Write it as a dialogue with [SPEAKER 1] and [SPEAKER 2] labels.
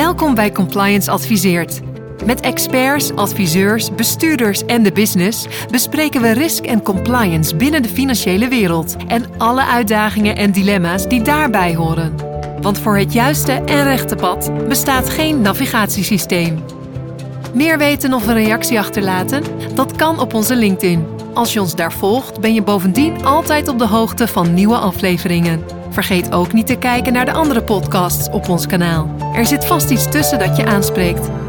[SPEAKER 1] Welkom bij Compliance Adviseert. Met experts, adviseurs, bestuurders en de business bespreken we risk en compliance binnen de financiële wereld en alle uitdagingen en dilemma's die daarbij horen. Want voor het juiste en rechte pad bestaat geen navigatiesysteem. Meer weten of een reactie achterlaten? Dat kan op onze LinkedIn. Als je ons daar volgt, ben je bovendien altijd op de hoogte van nieuwe afleveringen. Vergeet ook niet te kijken naar de andere podcasts op ons kanaal. Er zit vast iets tussen dat je aanspreekt.